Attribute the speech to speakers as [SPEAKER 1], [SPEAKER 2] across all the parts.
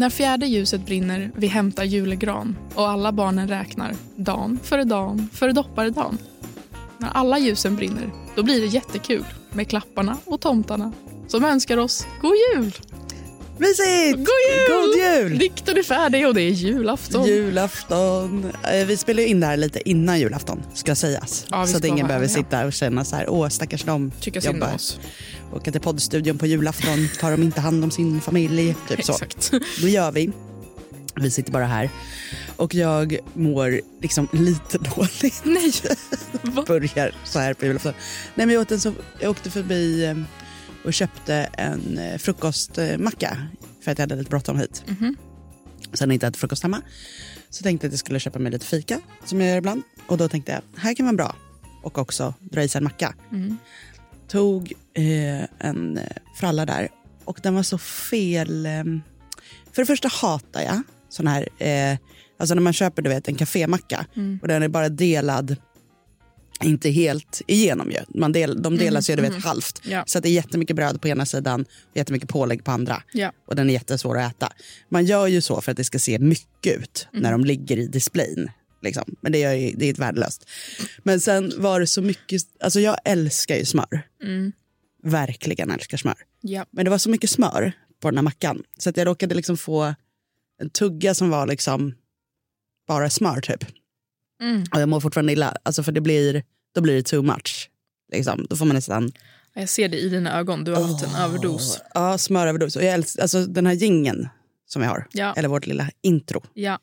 [SPEAKER 1] När fjärde ljuset brinner, vi hämtar julegran och alla barnen räknar dan före dan före dopparedan. När alla ljusen brinner, då blir det jättekul med klapparna och tomtarna som önskar oss god jul.
[SPEAKER 2] Mysigt!
[SPEAKER 1] God jul!
[SPEAKER 2] God jul!
[SPEAKER 1] Dikten är färdig och det är julafton.
[SPEAKER 2] Julafton. Eh, Vi spelar in det här lite innan julafton, ska sägas.
[SPEAKER 1] Ja,
[SPEAKER 2] så att ingen behöver sitta och känna så här, åh stackars dem
[SPEAKER 1] Tycka synd om oss.
[SPEAKER 2] Åka till poddstudion på julafton, tar de inte hand om sin familj? Typ så.
[SPEAKER 1] Exakt.
[SPEAKER 2] Då gör vi. Vi sitter bara här. Och jag mår liksom lite dåligt.
[SPEAKER 1] Nej!
[SPEAKER 2] Börjar så här på julafton. Nej, men jag, åt en så, jag åkte förbi eh, och köpte en eh, frukostmacka för att jag hade lite bråttom hit.
[SPEAKER 1] Mhm.
[SPEAKER 2] Sen inte ätit frukost hemma. Så tänkte jag att jag skulle köpa mig lite fika, som jag gör ibland. Och då tänkte jag, här kan vara bra. Och också dra i sig en macka.
[SPEAKER 1] Mm.
[SPEAKER 2] Tog eh, en eh, fralla där och den var så fel. Eh, för det första hatar jag sån här, eh, alltså när man köper du vet, en kafémacka
[SPEAKER 1] Mm.
[SPEAKER 2] och den är bara delad, inte helt igenom ju. Man del, de delas ju du vet halvt.
[SPEAKER 1] Ja.
[SPEAKER 2] Så att det är jättemycket bröd på ena sidan och jättemycket pålägg på andra.
[SPEAKER 1] Ja.
[SPEAKER 2] Och den är jättesvår att äta. Man gör ju så för att det ska se mycket ut
[SPEAKER 1] Mm.
[SPEAKER 2] när de ligger i displayen. Liksom. Men det, ju, det är ett värdelöst. Men sen var det så mycket, alltså jag älskar ju smör.
[SPEAKER 1] Mm.
[SPEAKER 2] Verkligen älskar smör.
[SPEAKER 1] Ja.
[SPEAKER 2] Men det var så mycket smör på den här mackan. Så att jag råkade liksom få en tugga som var liksom bara smör typ.
[SPEAKER 1] Mm.
[SPEAKER 2] Och jag mår fortfarande illa, alltså för det blir, då blir det too much. Liksom. Då får man nästan...
[SPEAKER 1] Jag ser det i dina ögon. Du har haft en överdos.
[SPEAKER 2] Ja, smöröverdos. Och jag älskar, alltså den här gingen som vi har,
[SPEAKER 1] Ja.
[SPEAKER 2] eller vårt lilla intro.
[SPEAKER 1] Ja.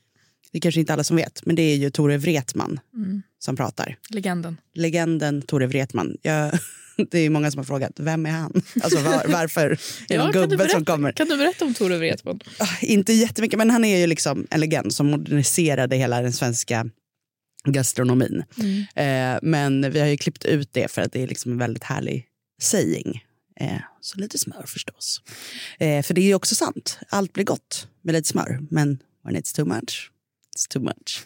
[SPEAKER 2] Det är kanske inte alla som vet, men det är ju Tore Wretman
[SPEAKER 1] Mm.
[SPEAKER 2] som pratar.
[SPEAKER 1] Legenden.
[SPEAKER 2] Legenden Tore Wretman. Jag, det är många som har frågat, vem är han? Alltså var, varför är det
[SPEAKER 1] Ja,
[SPEAKER 2] gubbe som
[SPEAKER 1] berätta,
[SPEAKER 2] kommer?
[SPEAKER 1] kan du berätta om Tore Wretman?
[SPEAKER 2] Ah, Inte jättemycket, men han är ju liksom en legend som moderniserade hela den svenska gastronomin.
[SPEAKER 1] Mm.
[SPEAKER 2] Eh, men vi har ju klippt ut det för att det är liksom en väldigt härlig saying. Eh, så lite smör förstås. Eh, för det är ju också sant, allt blir gott med lite smör. Men when it's too much, it's too much.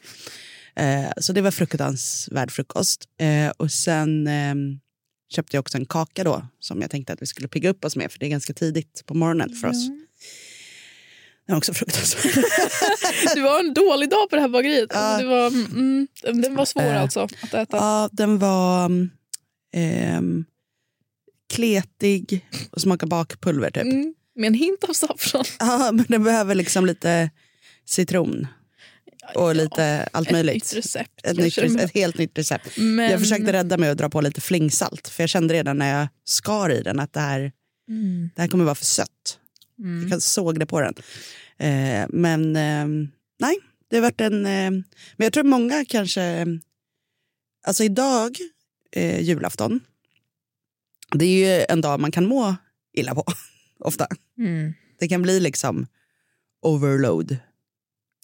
[SPEAKER 2] Eh, så det var fruktansvärd frukost. Eh, och sen eh, köpte jag också en kaka då som jag tänkte att vi skulle pigga upp oss med för det är ganska tidigt på morgonen för oss. Den var också fruktansvärd.
[SPEAKER 1] Du var en dålig dag på det här bageriet.
[SPEAKER 2] Ja.
[SPEAKER 1] Det var, mm, den var svår
[SPEAKER 2] Eh.
[SPEAKER 1] alltså att äta.
[SPEAKER 2] Ja, den var mm, ehm, kletig och smakar bakpulver typ.
[SPEAKER 1] Mm, med en hint av saffran.
[SPEAKER 2] Ja, men den behöver liksom lite citron och lite allt
[SPEAKER 1] Ett
[SPEAKER 2] möjligt.
[SPEAKER 1] nytt recept.
[SPEAKER 2] Ett, nytt, recept, ett helt nytt recept.
[SPEAKER 1] Men,
[SPEAKER 2] Jag försökte rädda mig och dra på lite flingsalt för jag kände redan när jag skar i den att det här,
[SPEAKER 1] Mm,
[SPEAKER 2] det här kommer vara för sött.
[SPEAKER 1] mm.
[SPEAKER 2] Jag såg det på den. Eh, men eh, nej, det har varit en... Eh, men jag tror många kanske... Alltså idag, eh, julafton, det är ju en dag man kan må illa på, ofta.
[SPEAKER 1] Mm.
[SPEAKER 2] Det kan bli liksom overload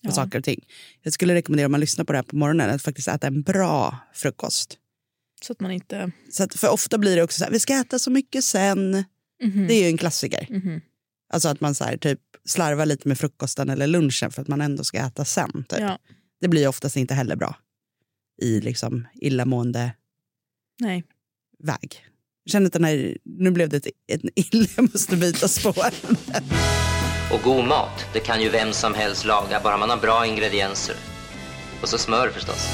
[SPEAKER 2] på
[SPEAKER 1] Ja.
[SPEAKER 2] saker och ting. Jag skulle rekommendera om man lyssnar på det här på morgonen att faktiskt äta en bra frukost.
[SPEAKER 1] Så att man inte...
[SPEAKER 2] Så att, för ofta blir det också så här, vi ska äta så mycket sen.
[SPEAKER 1] Mhm.
[SPEAKER 2] Det är ju en klassiker.
[SPEAKER 1] Mhm.
[SPEAKER 2] Alltså att man så här, typ slarvar lite med frukosten eller lunchen för att man ändå ska äta sen. Typ.
[SPEAKER 1] Ja,
[SPEAKER 2] Det blir oftast inte heller bra i liksom illamående
[SPEAKER 1] nej.
[SPEAKER 2] väg. Jag känner att den här, nu blev det ett, ett illa, måste byta spår.
[SPEAKER 3] Och god mat, det kan ju vem som helst laga, bara man har bra ingredienser. Och så smör förstås.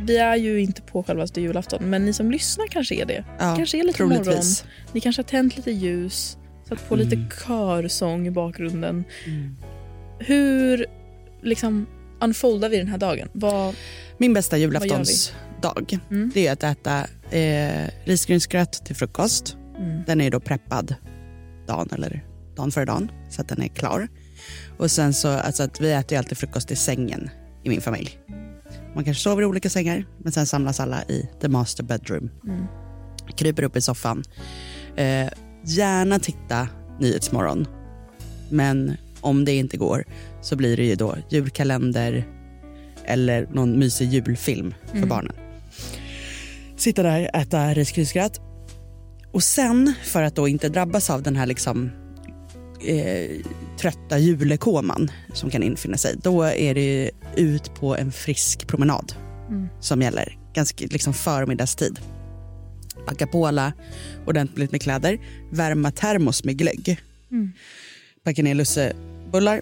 [SPEAKER 1] Vi är ju inte på självaste julafton, men ni som lyssnar kanske är det.
[SPEAKER 2] Ja,
[SPEAKER 1] kanske är lite
[SPEAKER 2] troligtvis.
[SPEAKER 1] morgon. Ni kanske har tänt lite ljus, satt på lite
[SPEAKER 2] Mm.
[SPEAKER 1] körsång i bakgrunden. Hur liksom unfoldar vi den här dagen? Vad,
[SPEAKER 2] Min bästa julaftonsdag
[SPEAKER 1] Mm.
[SPEAKER 2] det är att äta eh, risgrynsgröt till frukost.
[SPEAKER 1] Mm.
[SPEAKER 2] Den är då preppad dagen eller dagen före dagen så att den är klar. Och sen så, alltså att vi äter ju alltid frukost i sängen i min familj. Man kanske sover i olika sängar men sen samlas alla i the master bedroom.
[SPEAKER 1] Mm.
[SPEAKER 2] Kryper upp i soffan. Eh, gärna titta Nyhetsmorgon. Men om det inte går så blir det ju då julkalender eller någon mysig julfilm för barnen. Sitta där, äta risgrynsgröt. Och sen, för att då inte drabbas av den här liksom, eh, trötta julekoman som kan infinna sig, då är det ut på en frisk promenad som gäller. Ganska liksom förmiddagstid. Packa på alla ordentligt med kläder, värma termos med glögg. Packa ner lussebullar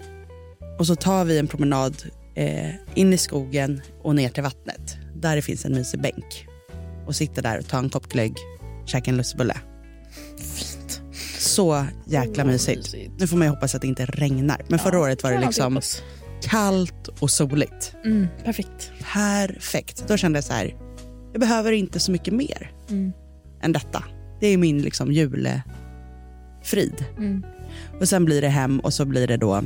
[SPEAKER 2] och så tar vi en promenad eh, in i skogen och ner till vattnet. Där det finns en mysig bänk. Och sitter där och tar en kopp glögg, käkar en lussebulle.
[SPEAKER 1] Fint.
[SPEAKER 2] Så jäkla mysigt. Nu får man ju hoppas att det inte regnar. Men förra året var det liksom kallt och soligt.
[SPEAKER 1] Mm, perfekt.
[SPEAKER 2] Perfekt. Då kände jag så här, jag behöver inte så mycket mer än detta. Det är min liksom julefrid. Och sen blir det hem och så blir det då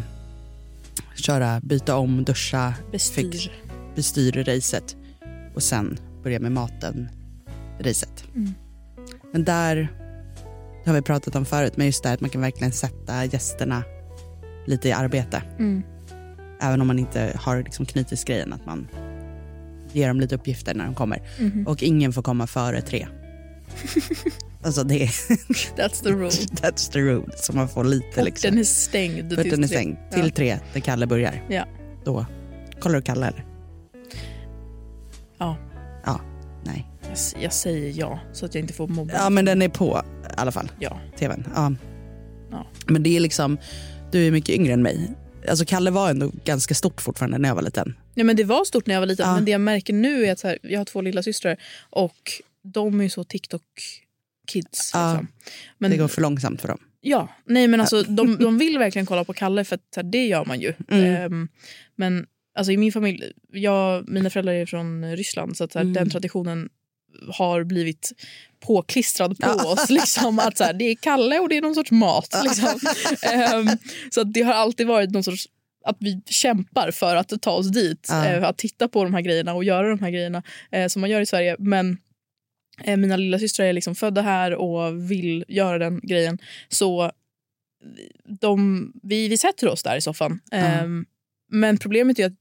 [SPEAKER 2] köra, byta om, duscha,
[SPEAKER 1] Bestyr.
[SPEAKER 2] fix- bestyr-racet och sen börja med maten-racet. Men där, det har vi pratat om förut, men just det att man kan verkligen sätta gästerna lite i arbete. Även om man inte har liksom knytisgrejen att man ger dem lite uppgifter när de kommer. Och ingen får komma före tre. alltså det är,
[SPEAKER 1] That's the rule.
[SPEAKER 2] that's the rule. Så man får lite
[SPEAKER 1] Och
[SPEAKER 2] liksom.
[SPEAKER 1] den är stängd.
[SPEAKER 2] Porten
[SPEAKER 1] tills
[SPEAKER 2] är
[SPEAKER 1] tre.
[SPEAKER 2] stängd till tre när Kalle börjar.
[SPEAKER 1] Ja.
[SPEAKER 2] Då kollar du Kalle eller?
[SPEAKER 1] Ja.
[SPEAKER 2] Ja, nej.
[SPEAKER 1] Jag, säger ja, så att jag inte får mobba.
[SPEAKER 2] Ja men den är på i alla fall.
[SPEAKER 1] Ja.
[SPEAKER 2] tvn. Ja.
[SPEAKER 1] Ja.
[SPEAKER 2] Men det är liksom, du är mycket yngre än mig. Alltså Kalle var ändå ganska stort fortfarande när jag var liten.
[SPEAKER 1] Ja, men det var stort när jag var liten,
[SPEAKER 2] Ja.
[SPEAKER 1] men det jag märker nu är att här, jag har två lilla systrar och de är så TikTok-kids.
[SPEAKER 2] Ja.
[SPEAKER 1] Liksom. Men,
[SPEAKER 2] Det går för långsamt för dem.
[SPEAKER 1] Ja, nej men alltså de, de vill verkligen kolla på Kalle för att här, det gör man ju.
[SPEAKER 2] Mm.
[SPEAKER 1] Ehm, men alltså i min familj, jag, mina föräldrar är från Ryssland så att så här,
[SPEAKER 2] Mm.
[SPEAKER 1] den traditionen har blivit påklistrad på oss. Liksom, att så här, det är Kalle och det är någon sorts mat. Liksom. Ehm, så det har alltid varit någon sorts att vi kämpar för att ta oss dit. Eh, att titta på de här grejerna och göra de här grejerna eh, som man gör i Sverige. Men eh, mina lilla systrar är liksom födda här och vill göra den grejen. Så de, vi, vi sätter oss där i soffan. Ehm, men problemet är att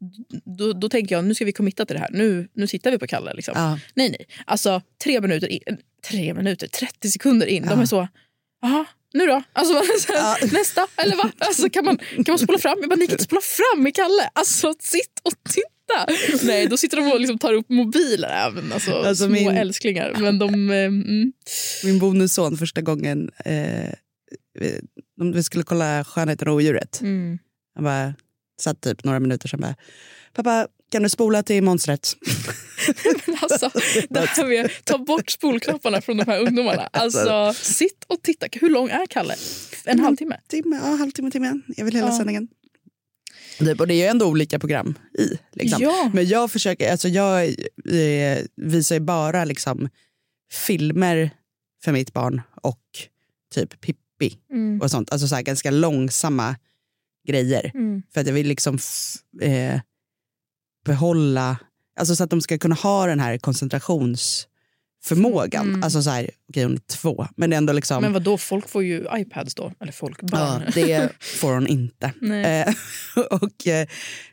[SPEAKER 1] då, då tänker jag nu ska vi committa till det här. Nu, nu tittar vi på Kalle. Liksom.
[SPEAKER 2] Ja.
[SPEAKER 1] Nej, nej. Alltså tre minuter in, tre minuter, 30 sekunder in. De
[SPEAKER 2] Ja.
[SPEAKER 1] är så, jaha, nu då? Alltså,
[SPEAKER 2] Ja.
[SPEAKER 1] Nästa, eller vad? Alltså, kan, man, kan man spola fram? Jag bara, ni kan inte spola fram med Kalle. Alltså sitt och titta. Nej, då sitter de och liksom tar upp mobiler även. Alltså,
[SPEAKER 2] Alltså,
[SPEAKER 1] små
[SPEAKER 2] min-
[SPEAKER 1] älsklingar. Men de... Eh, mm.
[SPEAKER 2] Min bonusson första gången, eh, vi- de- vi skulle kolla Skönheten och odjuret.
[SPEAKER 1] Mm.
[SPEAKER 2] Han bara satt typ några minuter sen bara, pappa kan du spola till monstret?
[SPEAKER 1] Men alltså, det här med ta bort spolknapparna från de här ungdomarna. Alltså, sitt och titta. Hur lång är Kalle? En halvtimme?
[SPEAKER 2] Timme, ja, halvtimme, timme. Jag vill hela
[SPEAKER 1] Ja.
[SPEAKER 2] sändningen. Typ, och det är ju ändå olika program i. Liksom.
[SPEAKER 1] Ja.
[SPEAKER 2] Men jag försöker, alltså jag eh, visar ju bara liksom filmer för mitt barn och typ Pippi
[SPEAKER 1] Mm.
[SPEAKER 2] och sånt. Alltså så här ganska långsamma grejer.
[SPEAKER 1] Mm.
[SPEAKER 2] För att jag vill liksom eh, behålla, alltså så att de ska kunna ha den här koncentrationsförmågan.
[SPEAKER 1] Mm.
[SPEAKER 2] Alltså så här, okej hon är två, men det är ändå liksom,
[SPEAKER 1] Men vad då? folk får ju iPads då. Eller folk,
[SPEAKER 2] ja,
[SPEAKER 1] barn.
[SPEAKER 2] det får hon inte. Eh, och, eh,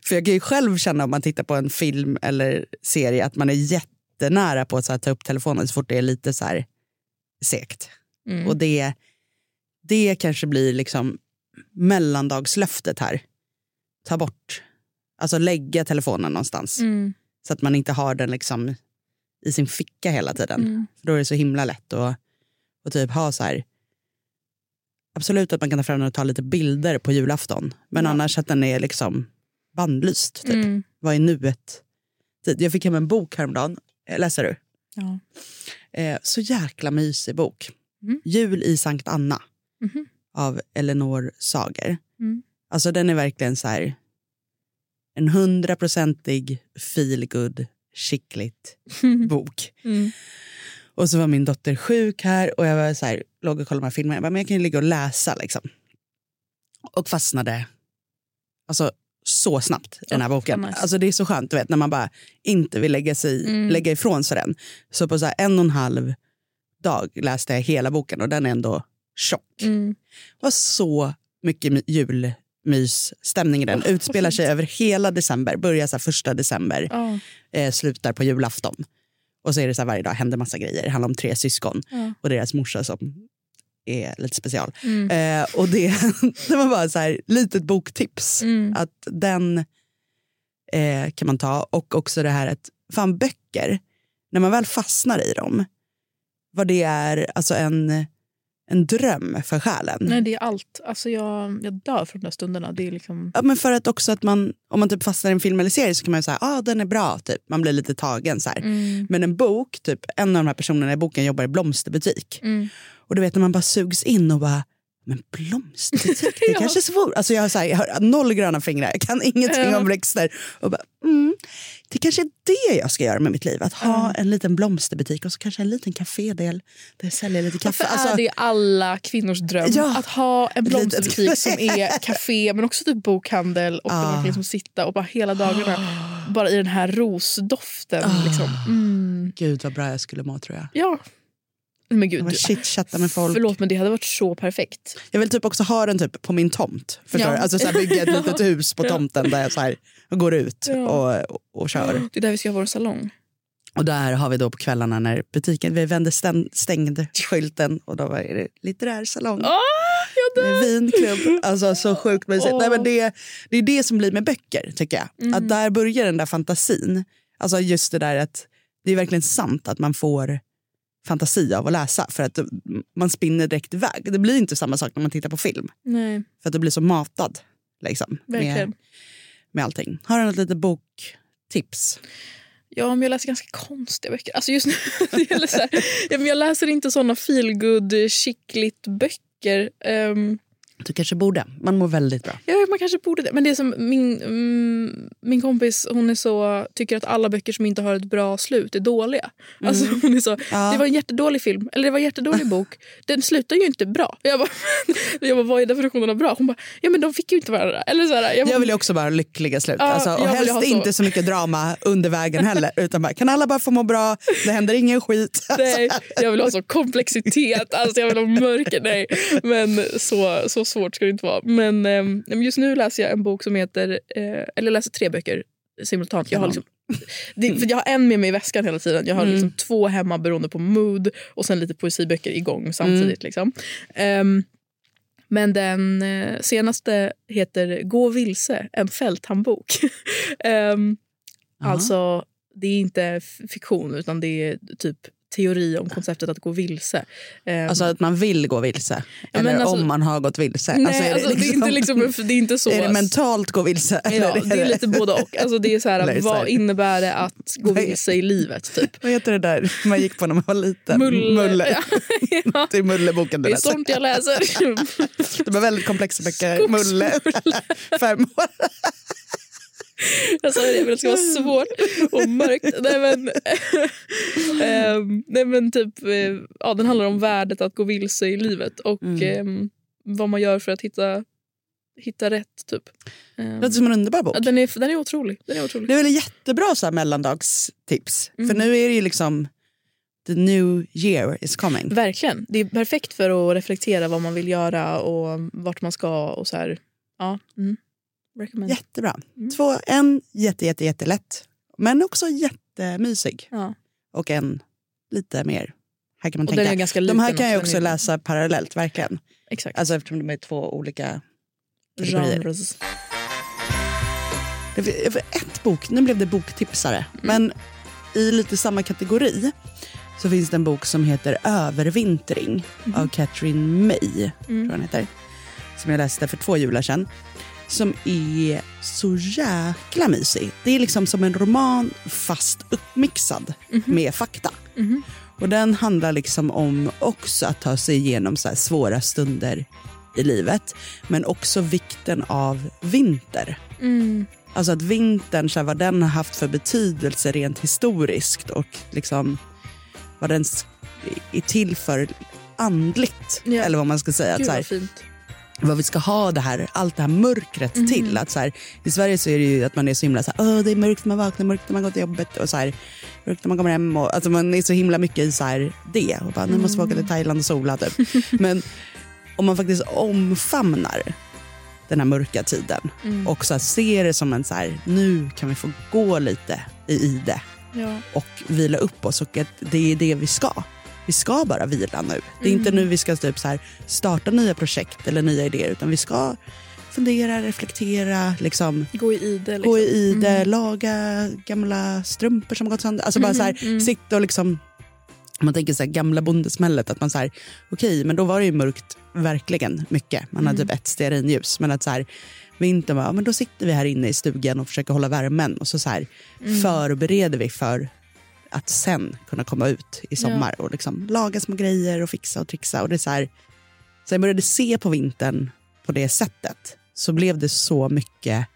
[SPEAKER 2] för jag kan ju själv känna om man tittar på en film eller serie att man är jättenära på att här, ta upp telefonen så fort det är lite så här segt.
[SPEAKER 1] Mm.
[SPEAKER 2] Och det, det kanske blir liksom mellandagslöftet här. Ta bort, alltså lägga telefonen någonstans.
[SPEAKER 1] Mm.
[SPEAKER 2] Så att man inte har den liksom i sin ficka hela tiden.
[SPEAKER 1] Mm.
[SPEAKER 2] För då är det så himla lätt att och typ ha så här. Absolut att man kan ta fram den och ta lite bilder på julafton. Men
[SPEAKER 1] Ja.
[SPEAKER 2] annars att den är liksom bandlyst. Typ.
[SPEAKER 1] Mm.
[SPEAKER 2] Vad är nuet? Typ, Jag fick hem en bok häromdagen. Eh, Läser du?
[SPEAKER 1] Ja.
[SPEAKER 2] Eh, så jäkla mysig bok.
[SPEAKER 1] Mm.
[SPEAKER 2] Jul i Sankt Anna
[SPEAKER 1] Mhm.
[SPEAKER 2] Av Eleanor Sager.
[SPEAKER 1] Mm.
[SPEAKER 2] Alltså den är verkligen så här en hundraprocentig feel good skickligt bok.
[SPEAKER 1] Mm.
[SPEAKER 2] Och så var min dotter sjuk här och jag var så här, låg och kollade de här filmerna. Jag, bara, men jag kan ju ligga och läsa liksom. Och fastnade alltså, så snabbt i den här boken.
[SPEAKER 1] nice.
[SPEAKER 2] Alltså, det är så skönt du vet, när man bara inte vill lägga, sig,
[SPEAKER 1] Mm.
[SPEAKER 2] lägga ifrån sig den. Så på så här, en och en halv dag läste jag hela boken och den är ändå tjock.
[SPEAKER 1] Mm.
[SPEAKER 2] Det var så mycket mi- mysstämning i den. Utspelar sig över hela december, börjar så första december,
[SPEAKER 1] Ja.
[SPEAKER 2] eh, slutar på julafton. Och så är det så här varje dag, händer massa grejer. Det handlar om tre syskon
[SPEAKER 1] Ja.
[SPEAKER 2] och deras morsa som är lite special.
[SPEAKER 1] Mm.
[SPEAKER 2] Eh, och det, det var bara så här litet boktips.
[SPEAKER 1] Mm.
[SPEAKER 2] Att den eh, kan man ta. Och också det här att fan böcker, när man väl fastnar i dem, vad det är alltså en, en dröm för själen.
[SPEAKER 1] Nej, det är allt. Alltså jag, jag dör för de där stunderna. Det är liksom...
[SPEAKER 2] Ja, men för att också att man, om man typ fastnar i en film eller serie så kan man ju säga ah, den är bra, typ. man blir lite tagen. Så.
[SPEAKER 1] Mm.
[SPEAKER 2] Men en bok, typ, en av de här personerna i boken jobbar i blomsterbutik.
[SPEAKER 1] Mm.
[SPEAKER 2] Och du vet när man bara sugs in och bara, men blomsterbutik, det kanske är svårt. Alltså jag, har så här, jag har noll gröna fingrar, jag kan ingenting
[SPEAKER 1] Ja.
[SPEAKER 2] om växter. Och bara, mm, det kanske är det jag ska göra med mitt liv. Att ha en liten blomsterbutik och så kanske en liten kafédel där jag säljer lite kaffe.
[SPEAKER 1] Varför
[SPEAKER 2] Alltså,
[SPEAKER 1] är det alla kvinnors dröm?
[SPEAKER 2] Ja.
[SPEAKER 1] Att ha en blomsterbutik som är café men också typ bokhandel och
[SPEAKER 2] Ah.
[SPEAKER 1] verkligen liksom sitta och bara hela dagarna bara i den här rosdoften.
[SPEAKER 2] Ah.
[SPEAKER 1] Liksom. Mm.
[SPEAKER 2] Gud vad bra jag skulle må tror jag.
[SPEAKER 1] Ja. Men gud, du-
[SPEAKER 2] chitchatta med folk.
[SPEAKER 1] Förlåt men det hade varit så perfekt.
[SPEAKER 2] Jag vill typ också ha den typ på min tomt. Förstår
[SPEAKER 1] Ja.
[SPEAKER 2] Alltså så här, bygga ett litet hus på tomten där jag så här, går ut
[SPEAKER 1] Ja.
[SPEAKER 2] och, och, kör.
[SPEAKER 1] Det är där vi ska ha vår salong.
[SPEAKER 2] Och där har vi då på kvällarna när butiken, vi vände stäng, stängd skylten och då var det litterär salong.
[SPEAKER 1] Jag dör!
[SPEAKER 2] Med vinklubb. Alltså så sjukt mysigt.
[SPEAKER 1] Åh.
[SPEAKER 2] Nej, men det, det är det som blir med böcker tycker jag. Att där börjar den där fantasin. Alltså just det där att det är verkligen sant att man får fantasi av att läsa. För att man spinner direkt iväg. Det blir inte samma sak när man tittar på film.
[SPEAKER 1] Nej,
[SPEAKER 2] För att du blir så matad. Liksom,
[SPEAKER 1] verkligen.
[SPEAKER 2] med, med allting. Har du något litet boktips?
[SPEAKER 1] Ja, men jag läser ganska konstiga böcker. Alltså just nu, så här, ja, men jag läser inte såna feelgood, chickligt böcker. Um,
[SPEAKER 2] Du kanske borde. Man mår väldigt bra.
[SPEAKER 1] ja, man kanske borde det. Men det är som min, mm, min kompis hon är så, tycker att alla böcker som inte har ett bra slut är dåliga. Alltså, hon är så,
[SPEAKER 2] Ja.
[SPEAKER 1] Det var en jättedålig film, eller det var en jättedålig bok. Den slutar ju inte bra. Jag bara, jag bara vad är definitionen av bra? Hon bara, ja men de fick ju inte varandra. Eller så här, jag bara,
[SPEAKER 2] Jag vill ju också bara ha lyckliga slut.
[SPEAKER 1] Ja,
[SPEAKER 2] alltså, och helst
[SPEAKER 1] så.
[SPEAKER 2] inte så mycket drama under vägen heller. Utan bara, kan alla bara få må bra? Det händer ingen skit.
[SPEAKER 1] Nej, jag vill ha så komplexitet, alltså jag vill ha mörker. Nej. Men så, så svårt ska det inte vara. Men men just nu läser jag en bok som heter, eh, eller läser tre böcker simultant. Jag har, liksom, det, för jag har en med mig i väskan hela tiden. Jag har liksom två hemma beroende på mood och sen lite poesiböcker igång samtidigt. Liksom. Ehm, men den eh, senaste heter Gå vilse, en fälthandbok. Ehm, Alltså, det är inte fiktion utan det är typ teori om konceptet att gå vilse. Ehm,
[SPEAKER 2] Alltså att man vill gå vilse.
[SPEAKER 1] Ja,
[SPEAKER 2] Eller
[SPEAKER 1] alltså-
[SPEAKER 2] om man har gått vilse.
[SPEAKER 1] nej,
[SPEAKER 2] alltså, är
[SPEAKER 1] det, är inte liksom, det är inte så.
[SPEAKER 2] är det mentalt gå vilse?
[SPEAKER 1] Ja,
[SPEAKER 2] Eller
[SPEAKER 1] det är lite både och. Alltså, det är så
[SPEAKER 2] är
[SPEAKER 1] här, vad innebär det att gå
[SPEAKER 2] är-
[SPEAKER 1] vilse i livet? Typ?
[SPEAKER 2] Vad heter det där man gick på när man var liten? Mulle.
[SPEAKER 1] Ja,
[SPEAKER 2] Det är Mulleboken du
[SPEAKER 1] det är
[SPEAKER 2] läser.
[SPEAKER 1] sånt jag läser.
[SPEAKER 2] De var väldigt komplexa böcker. Mulle. Fem år.
[SPEAKER 1] Jag sa det, men det ska vara svårt och mörkt. Nej men, ehm, nej, men typ, eh, ja, den handlar om värdet att gå vilse i livet och
[SPEAKER 2] Mm.
[SPEAKER 1] ehm, vad man gör för att hitta, hitta rätt. Typ. Ehm,
[SPEAKER 2] Det låter som en underbar bok.
[SPEAKER 1] ja, den, är, den är otrolig. Den är otrolig.
[SPEAKER 2] Det är väl jättebra så här mellandagstips. För
[SPEAKER 1] Mm.
[SPEAKER 2] nu är det ju liksom the new year is coming.
[SPEAKER 1] Verkligen. Det är perfekt för att reflektera vad man vill göra och vart man ska. och så här. Ja, mm. Recommend.
[SPEAKER 2] Jättebra.
[SPEAKER 1] Mm.
[SPEAKER 2] Två, en jätte, jätte, jättelätt. Men också jättemysig.
[SPEAKER 1] Ja.
[SPEAKER 2] Och en lite mer, här kan man
[SPEAKER 1] Och
[SPEAKER 2] tänka.
[SPEAKER 1] ganska
[SPEAKER 2] De
[SPEAKER 1] liten
[SPEAKER 2] här kan jag
[SPEAKER 1] också, är-
[SPEAKER 2] läsa parallellt, verkligen.
[SPEAKER 1] Exakt.
[SPEAKER 2] Alltså eftersom de är två olika kategorier.
[SPEAKER 1] Genres.
[SPEAKER 2] Ett bok, nu blev det boktipsare.
[SPEAKER 1] Mm.
[SPEAKER 2] Men i lite samma kategori så finns det en bok som heter Övervintring av Catherine May. Tror jag
[SPEAKER 1] Mm.
[SPEAKER 2] heter. Som jag läste för två jular sedan. Som är så jäkla mysig. Det är liksom som en roman fast uppmixad med fakta.
[SPEAKER 1] Mhm.
[SPEAKER 2] Och den handlar liksom om också att ta sig igenom så svåra stunder i livet. Men också vikten av vinter.
[SPEAKER 1] Mm.
[SPEAKER 2] Alltså att vintern, så här, vad den har haft för betydelse rent historiskt och liksom vad den är till för andligt.
[SPEAKER 1] Ja.
[SPEAKER 2] Eller vad man ska säga. Att,
[SPEAKER 1] Gud
[SPEAKER 2] så här,
[SPEAKER 1] fint.
[SPEAKER 2] Vad vi ska ha det här, allt det här mörkret
[SPEAKER 1] Mhm.
[SPEAKER 2] till. Att, så här, I Sverige så är det ju att man är så himla så här, Åh, det är mörkt när man vaknar, mörkt när man går till jobbet och så här, mörkt när man kommer hem. Och, alltså man är så himla mycket i så här, det. Och bara, nu måste vi åka till Thailand och sola typ. Men om man faktiskt omfamnar den här mörka tiden.
[SPEAKER 1] Mm.
[SPEAKER 2] Och så här, se det som en så här, nu kan vi få gå lite i det
[SPEAKER 1] Ja.
[SPEAKER 2] och vila upp oss och att det är det vi ska. Vi ska bara vila nu. Det är inte
[SPEAKER 1] Mm.
[SPEAKER 2] nu vi ska typ så här starta nya projekt eller nya idéer utan vi ska fundera, reflektera, liksom,
[SPEAKER 1] Gå i ide. Liksom.
[SPEAKER 2] gå i det, laga gamla strumpor som har gått sönder. Alltså bara så här,
[SPEAKER 1] mm.
[SPEAKER 2] sitta och liksom om man tänker så här, gamla bondesmället, att man så här, okej, men då var det ju mörkt verkligen mycket. Man hade typ ett stearinljus. Men att så här, vintern var, men då sitter vi här inne i stugan och försöker hålla värmen och så, så här, förbereder vi för att sen kunna komma ut i sommar och liksom laga små grejer och fixa och trixa. Och det är så här, så jag började se på vintern på det sättet så blev det så mycket,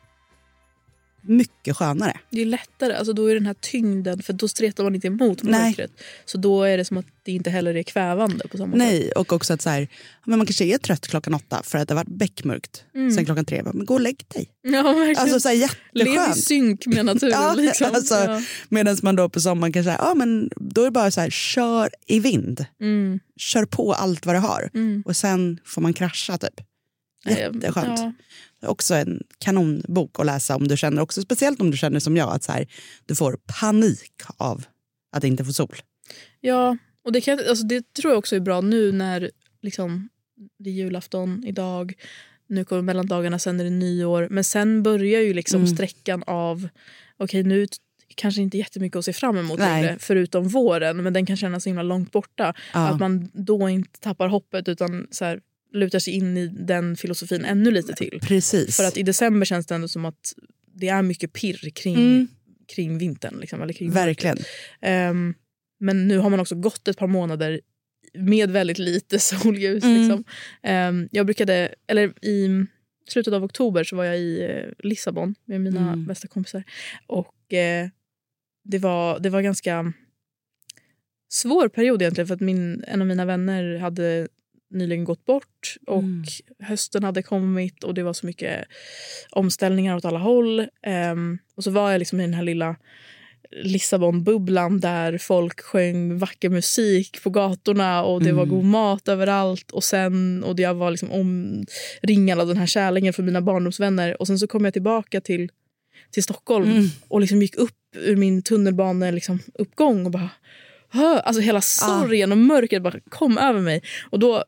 [SPEAKER 2] mycket skönare.
[SPEAKER 1] Det är lättare. Alltså då är den här tyngden, för då stretar man inte emot mörkret. Så då är det som att det inte heller är kvävande på samma sätt.
[SPEAKER 2] Nej, och också att så här, men man kanske är trött klockan åtta för att det har varit beckmörkt sen klockan tre. Men gå och lägg dig.
[SPEAKER 1] Ja, verkligen.
[SPEAKER 2] Alltså så här,
[SPEAKER 1] Lev i
[SPEAKER 2] jätteskönt.
[SPEAKER 1] synk med naturen.
[SPEAKER 2] Ja,
[SPEAKER 1] liksom.
[SPEAKER 2] alltså,
[SPEAKER 1] ja.
[SPEAKER 2] Medan man då på sommaren kan säga, ja men då är det bara så här, kör i vind.
[SPEAKER 1] Mm.
[SPEAKER 2] Kör på allt vad det har.
[SPEAKER 1] Mm.
[SPEAKER 2] Och sen får man krascha typ. Jätteskönt.
[SPEAKER 1] Ja.
[SPEAKER 2] Också en kanonbok att läsa om du känner också, speciellt om du känner som jag, att så här, du får panik av att inte få sol.
[SPEAKER 1] Ja, och det, kan, alltså det tror jag också är bra nu när liksom, det är julafton idag. Nu kommer mellandagarna, sen är det nyår. Men sen börjar ju liksom
[SPEAKER 2] Mm.
[SPEAKER 1] sträckan av... Okej, nu t- kanske inte jättemycket att se fram emot längre, förutom våren. Men den kan kännas så himla långt borta.
[SPEAKER 2] Ja.
[SPEAKER 1] Att man då inte tappar hoppet utan så här, lutar sig in i den filosofin ännu lite till.
[SPEAKER 2] Precis.
[SPEAKER 1] För att i december känns det ändå som att det är mycket pirr kring,
[SPEAKER 2] Mm.
[SPEAKER 1] kring vintern. Liksom, eller kring
[SPEAKER 2] Verkligen.
[SPEAKER 1] Ehm, men nu har man också gått ett par månader med väldigt lite solljus.
[SPEAKER 2] Mm.
[SPEAKER 1] Liksom. Ehm, jag brukade, eller I slutet av oktober så var jag i eh, Lissabon med mina
[SPEAKER 2] Mm.
[SPEAKER 1] bästa kompisar. Och eh, det, var, det var ganska svår period egentligen för att min, en av mina vänner hade nyligen gått bort och
[SPEAKER 2] Mm.
[SPEAKER 1] hösten hade kommit och det var så mycket omställningar åt alla håll. Ehm, och så var jag liksom i den här lilla Lissabon-bubblan där folk sjöng vacker musik på gatorna och det var
[SPEAKER 2] Mm.
[SPEAKER 1] god mat överallt. Och sen och Jag var liksom omringad av den här kärleken från mina barndomsvänner. Och Sen så kom jag tillbaka till, till Stockholm
[SPEAKER 2] Mm.
[SPEAKER 1] och liksom gick upp ur min tunnelbane liksom, uppgång och bara... Alltså hela sorgen och mörkret bara kom över mig. Och då,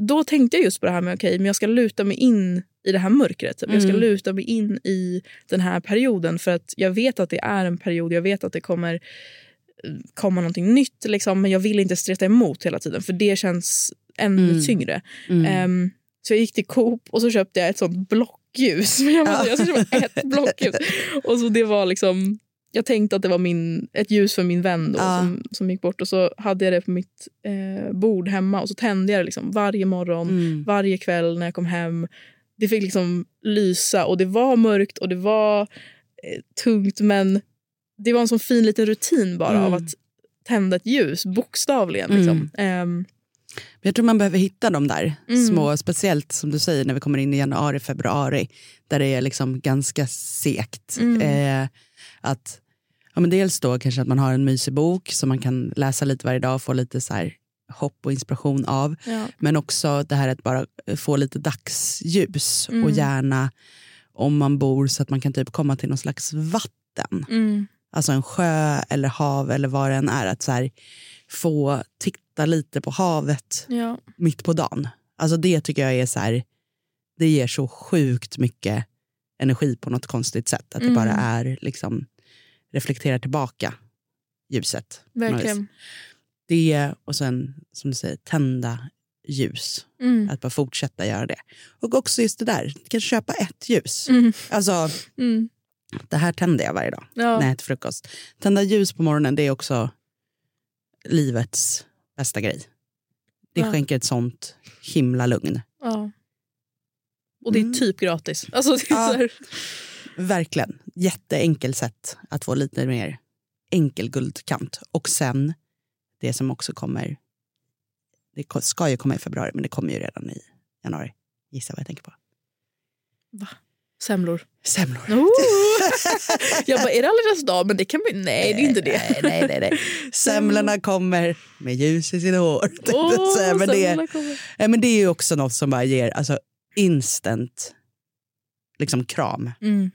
[SPEAKER 1] då tänkte jag just på det här med okej, men jag ska luta mig in i det här mörkret. Jag ska
[SPEAKER 2] Mm.
[SPEAKER 1] luta mig in i den här perioden för att jag vet att det är en period. Jag vet att det kommer eh, komma någonting nytt. Liksom, men jag vill inte streta emot hela tiden för det känns ännu
[SPEAKER 2] Mm.
[SPEAKER 1] tyngre.
[SPEAKER 2] Mm.
[SPEAKER 1] Ehm, så jag gick till Coop och så köpte jag ett sånt blockljus. Jag, bara, jag köpa ett blockljus. Och så det var liksom, jag tänkte att det var min, ett ljus för min vän då,
[SPEAKER 2] Ja.
[SPEAKER 1] som, som gick bort. Och så hade jag det på mitt eh, bord hemma och så tände jag det liksom varje morgon,
[SPEAKER 2] Mm.
[SPEAKER 1] varje kväll när jag kom hem. Det fick liksom lysa och det var mörkt och det var eh, tungt men det var en sån fin liten rutin bara
[SPEAKER 2] Mm.
[SPEAKER 1] av att tända ett ljus, bokstavligen. Liksom. Ehm,
[SPEAKER 2] Men Jag tror man behöver hitta de där
[SPEAKER 1] Mm.
[SPEAKER 2] små, speciellt som du säger när vi kommer in i januari, februari, där det är liksom ganska sekt.
[SPEAKER 1] Mm.
[SPEAKER 2] Eh, att, ja, men dels då kanske att man har en mysig bok som man kan läsa lite varje dag och få lite så här hopp och inspiration av.
[SPEAKER 1] ja.
[SPEAKER 2] Men också det här att bara få lite dagsljus
[SPEAKER 1] Mm.
[SPEAKER 2] och gärna om man bor så att man kan typ komma till någon slags vatten.
[SPEAKER 1] Mm.
[SPEAKER 2] Alltså en sjö eller hav eller vad det än är. Att så här, få titta lite på havet
[SPEAKER 1] Ja.
[SPEAKER 2] mitt på dagen. Alltså det tycker jag är så här, det ger så sjukt mycket energi på något konstigt sätt. Att
[SPEAKER 1] Mm.
[SPEAKER 2] det bara är liksom reflekterar tillbaka ljuset.
[SPEAKER 1] Verkligen.
[SPEAKER 2] Det och sen som du säger tända ljus.
[SPEAKER 1] Mm.
[SPEAKER 2] Att bara fortsätta göra det. Och också just det där, du kan köpa ett ljus.
[SPEAKER 1] Mm.
[SPEAKER 2] Alltså
[SPEAKER 1] Mm.
[SPEAKER 2] det här tänder jag varje dag
[SPEAKER 1] Ja.
[SPEAKER 2] när jag äter frukost. Tända ljus på morgonen det är också livets bästa grej. Det
[SPEAKER 1] Ja.
[SPEAKER 2] skänker ett sånt himla lugn.
[SPEAKER 1] Ja. Och det är
[SPEAKER 2] Mm.
[SPEAKER 1] typ gratis. Alltså, det är
[SPEAKER 2] Ja. Verkligen. Jätteenkelt sätt att få lite mer enkel guldkant. Och sen, det som också kommer, det ska ju komma i februari men det kommer ju redan i januari. Gissa vad jag tänker på.
[SPEAKER 1] Semlor.
[SPEAKER 2] Semlor.
[SPEAKER 1] Oh! jag bara, är det alla deras dag? Men det kan bli... Nej, det är inte det.
[SPEAKER 2] Nej, nej, nej, nej. Semlorna kommer med ljus i sina hår. säga. men, det,
[SPEAKER 1] kommer.
[SPEAKER 2] men det är ju också något som bara ger alltså, instant liksom kram.
[SPEAKER 1] Mm.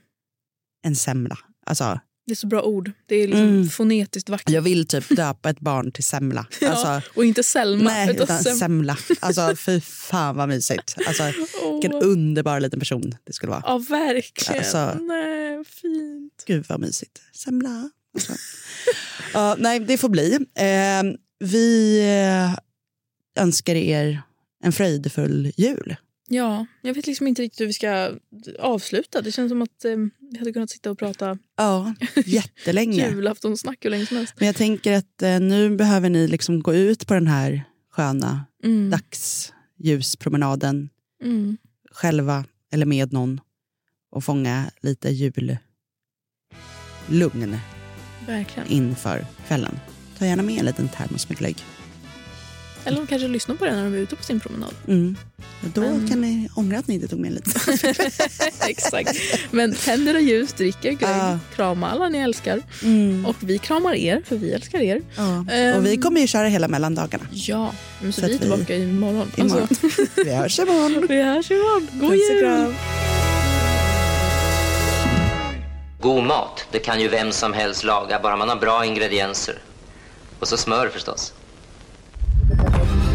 [SPEAKER 2] En semla. Alltså,
[SPEAKER 1] Det är så bra ord. Det är liksom
[SPEAKER 2] Mm.
[SPEAKER 1] fonetiskt vackert.
[SPEAKER 2] jag vill typ döpa ett barn till semla.
[SPEAKER 1] Ja,
[SPEAKER 2] Alltså,
[SPEAKER 1] och inte Selma.
[SPEAKER 2] nej,
[SPEAKER 1] utan
[SPEAKER 2] utan
[SPEAKER 1] Sem-
[SPEAKER 2] semla. Alltså, fy fan vad mysigt. Alltså,
[SPEAKER 1] Åh.
[SPEAKER 2] vilken underbar liten person det skulle vara.
[SPEAKER 1] Ja, verkligen.
[SPEAKER 2] Alltså-
[SPEAKER 1] nej, fint.
[SPEAKER 2] Gud vad mysigt. Semla. Alltså. ja, nej, det får bli. Eh, vi önskar er en fröjdefull jul.
[SPEAKER 1] Ja, jag vet liksom inte riktigt hur vi ska avsluta. Det känns som att eh, vi hade kunnat sitta och prata
[SPEAKER 2] Ja, jättelänge.
[SPEAKER 1] julaftonsnack hur länge som helst.
[SPEAKER 2] Men jag tänker att eh, nu behöver ni liksom gå ut på den här sköna
[SPEAKER 1] Mm.
[SPEAKER 2] dagsljuspromenaden
[SPEAKER 1] Mm.
[SPEAKER 2] själva eller med någon och fånga lite jullugn
[SPEAKER 1] Verkligen.
[SPEAKER 2] inför kvällen. Ta gärna med en liten termos med glögg.
[SPEAKER 1] Eller de kanske lyssnar på det när de är ute på sin promenad.
[SPEAKER 2] Mm. Och Då
[SPEAKER 1] Men-
[SPEAKER 2] kan ni ångra att ni inte tog med lite.
[SPEAKER 1] Exakt. Men tänd era ljus, drick er glögg,
[SPEAKER 2] Ja.
[SPEAKER 1] krama alla ni älskar.
[SPEAKER 2] Mm.
[SPEAKER 1] Och vi kramar er, för vi älskar er. Ehm.
[SPEAKER 2] Och vi kommer ju köra hela mellandagarna.
[SPEAKER 1] Ja, men så,
[SPEAKER 2] Så
[SPEAKER 1] vi är
[SPEAKER 2] att vi-
[SPEAKER 1] tillbaka imorgon.
[SPEAKER 2] Imorgon.
[SPEAKER 1] Alltså,
[SPEAKER 2] Vi hörs imorgon.
[SPEAKER 1] vi hörs imorgon. God
[SPEAKER 2] Puss och
[SPEAKER 1] jul!
[SPEAKER 2] kram.
[SPEAKER 3] God mat, det kan ju vem som helst laga, bara man har bra ingredienser. Och så smör förstås.